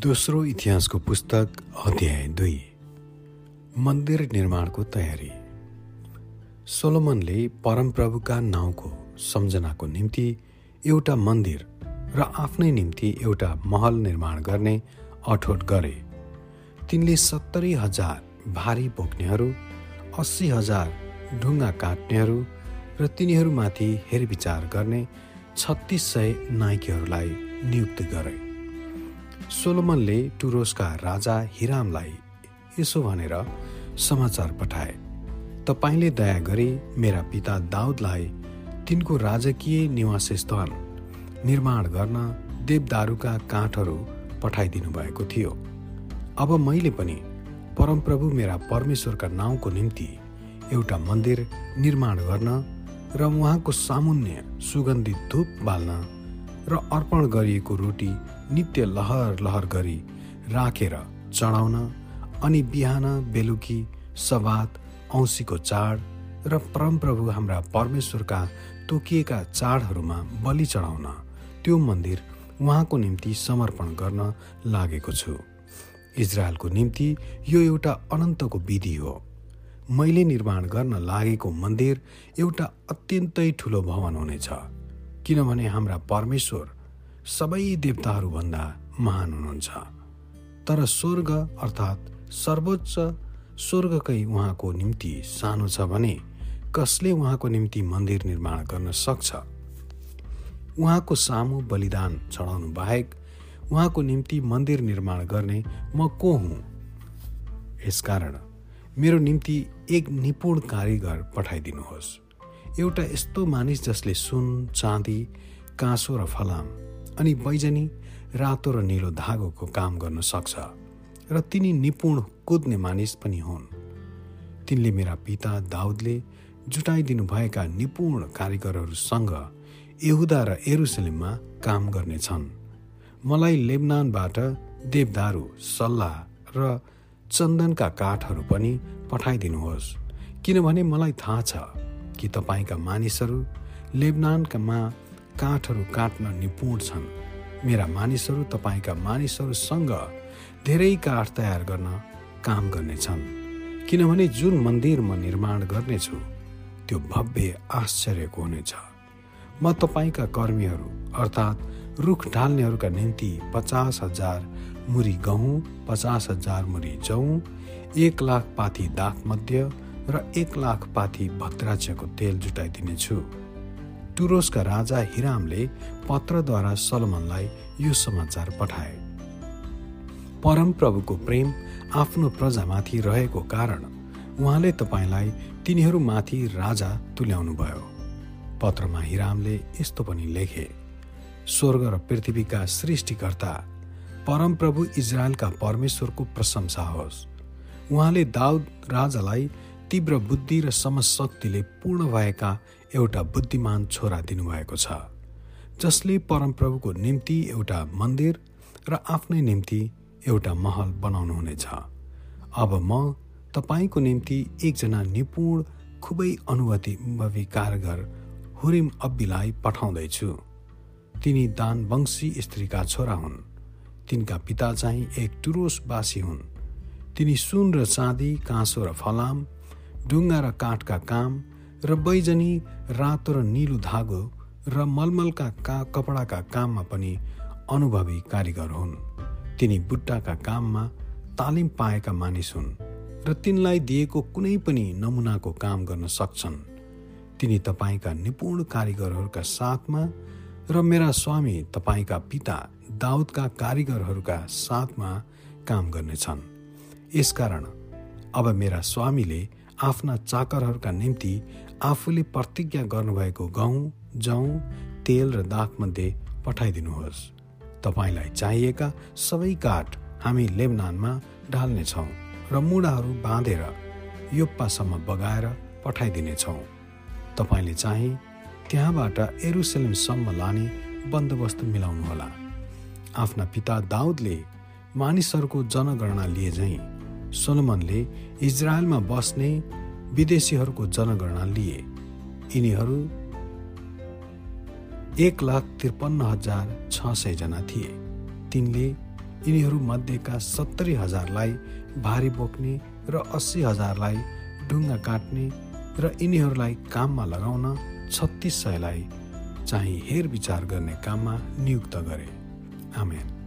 दोस्रो इतिहासको पुस्तक अध्याय दुई। मन्दिर निर्माणको तयारी। सोलोमनले परमप्रभुका नाउँको सम्झनाको निम्ति एउटा मन्दिर र आफ्नै निम्ति एउटा महल निर्माण गर्ने अठोट गरे। तिनले सत्तरी हजार भारी बोक्नेहरू अस्सी हजार ढुङ्गा काट्नेहरू र तिनीहरूमाथि हेरविचार गर्ने छत्तिस सय नाइकेहरूलाई नियुक्त गरे। सोलोमनले टुरोसका राजा हिरामलाई यसो भनेर समाचार पठाए। तपाईँले दया गरी मेरा पिता दाउदलाई तिनको राजकीय निवासस्थान निर्माण गर्न देवदारूका काठहरू पठाइदिनु भएको थियो। अब मैले पनि परमप्रभु मेरा परमेश्वरका नाउँको निम्ति एउटा मन्दिर निर्माण गर्न र उहाँको सामुन्य सुगन्धित धुप बाल्न र अर्पण गरिएको रोटी नित्य लहर लहर गरी राखेर चढाउन अनि बिहान बेलुकी सवात औँसीको चाड र परमप्रभु हाम्रा परमेश्वरका तोकिएका चाडहरूमा बलि चढाउन त्यो मन्दिर उहाँको निम्ति समर्पण गर्न लागेको छु। इजरायलको निम्ति यो एउटा अनन्तको विधि हो। मैले निर्माण गर्न लागेको मन्दिर एउटा अत्यन्तै ठुलो भवन हुनेछ। किनभने हाम्रा परमेश्वर सबै देवताहरूभन्दा महान हुनुहुन्छ। तर स्वर्ग अर्थात् सर्वोच्च स्वर्गकै उहाँको निम्ति सानो छ भने कसले उहाँको निम्ति मन्दिर निर्माण गर्न सक्छ? उहाँको सामु बलिदान चढाउनु बाहेक उहाँको निम्ति मन्दिर निर्माण गर्ने म को हुँ? यसकारण मेरो निम्ति एक निपुण कारिगर पठाइदिनुहोस्। एउटा यस्तो मानिस जसले सुन चाँदी काँसो र फलाम अनि बैजनी रातो र निलो धागोको काम गर्न सक्छ र तिनी निपुण कुद्ने मानिस पनि हुन्। तिनले मेरा पिता दाउदले जुटाइदिनु भएका निपुण कारिगरहरूसँग यहुदा र एरुसलेममा काम गर्नेछन्। मलाई लेबनानबाट देवदारू सल्लाह र चन्दनका काठहरू पनि पठाइदिनुहोस् किनभने मलाई थाहा छ कि तपाईँका मानिसहरू लेबनानकामा काठहरू काट्न निपुण छन्। मेरा मानिसहरू तपाईँका मानिसहरूसँग धेरै काठ तयार गर्न काम गर्नेछन्। किनभने जुन मन्दिर म निर्माण गर्नेछु त्यो भव्य आश्चर्यको हुनेछ। म तपाईँका कर्मीहरू अर्थात् रुख ढाल्नेहरूका निम्ति पचास हजार मुरी गहुँ पचास हजार मुरी जौँ एक लाख पाथी दाख मध्य र एक लाख पाथी भद्राज्यको तेल जुटाइदिनेछु। टुरोसका राजा हिरामले पत्रद्वारा सलमनलाई यो समाचार पठाए। परमप्रभुको प्रेम आफ्नो प्रजामाथि रहेको कारण उहाँले तपाईँलाई तिनीहरूमाथि राजा तुल्याउनु भयो पत्रमा हिरामले यस्तो पनि लेखे स्वर्ग र पृथ्वीका सृष्टिकर्ता परमप्रभु इजरायलका परमेश्वरको प्रशंसा होस्। उहाँले दाउद राजालाई तीव्र बुद्धि र समशक्तिले पूर्ण भएका एउटा बुद्धिमान छोरा दिनुभएको छ जसले परमप्रभुको निम्ति एउटा मन्दिर र आफ्नै निम्ति एउटा महल बनाउनुहुनेछ। अब म तपाईँको निम्ति एकजना निपुण खुबै अनुभवी कारगर हुरिम अब्बीलाई पठाउँदैछु। तिनी दान वंशी स्त्रीका छोरा हुन्। तिनका पिता चाहिँ एक टुरोसवासी हुन्। तिनी सुन र चाँदी काँसो र फलाम ढुङ्गा र काठका काम र बैजनी रातो र निलो धागो र मलमलका का कपडाका काममा पनि अनुभवी कारिगर हुन्। तिनी बुट्टाका काममा तालिम पाएका मानिस हुन् र तिनलाई दिएको कुनै पनि नमुनाको काम गर्न सक्छन्। तिनी तपाईँका निपुण कारिगरहरूका साथमा र मेरा स्वामी तपाईँका पिता दाउदका कारिगरहरूका साथमा काम गर्नेछन्। यसकारण अब मेरा स्वामीले आफ्ना चाकरहरूका निम्ति आफूले प्रतिज्ञा गर्नुभएको गहुँ जौँ तेल र दागमध्ये पठाइदिनुहोस्। तपाईँलाई चाहिएका सबै काठ हामी लेबनानमा ढाल्नेछौँ र मुढाहरू बाँधेर योप्पासम्म बगाएर पठाइदिनेछौँ। तपाईँले चाहिँ त्यहाँबाट एरुसलेमसम्म लाने बन्दोबस्त मिलाउनुहोला। आफ्ना पिता दाउदले मानिसहरूको जनगणना लिए झैँ सोलोमनले इजरायलमा बस्ने विदेशीहरूको जनगणना लिए। यिनीहरू एक लाख त्रिपन्न हजार छ सयजना थिए। तिनले यिनीहरूमध्येका सत्तरी हजारलाई भारी बोक्ने र अस्सी हजारलाई ढुङ्गा काट्ने र यिनीहरूलाई काममा लगाउन छत्तिस सयलाई चाहिँ हेरविचार गर्ने काममा नियुक्त गरे। आमेन।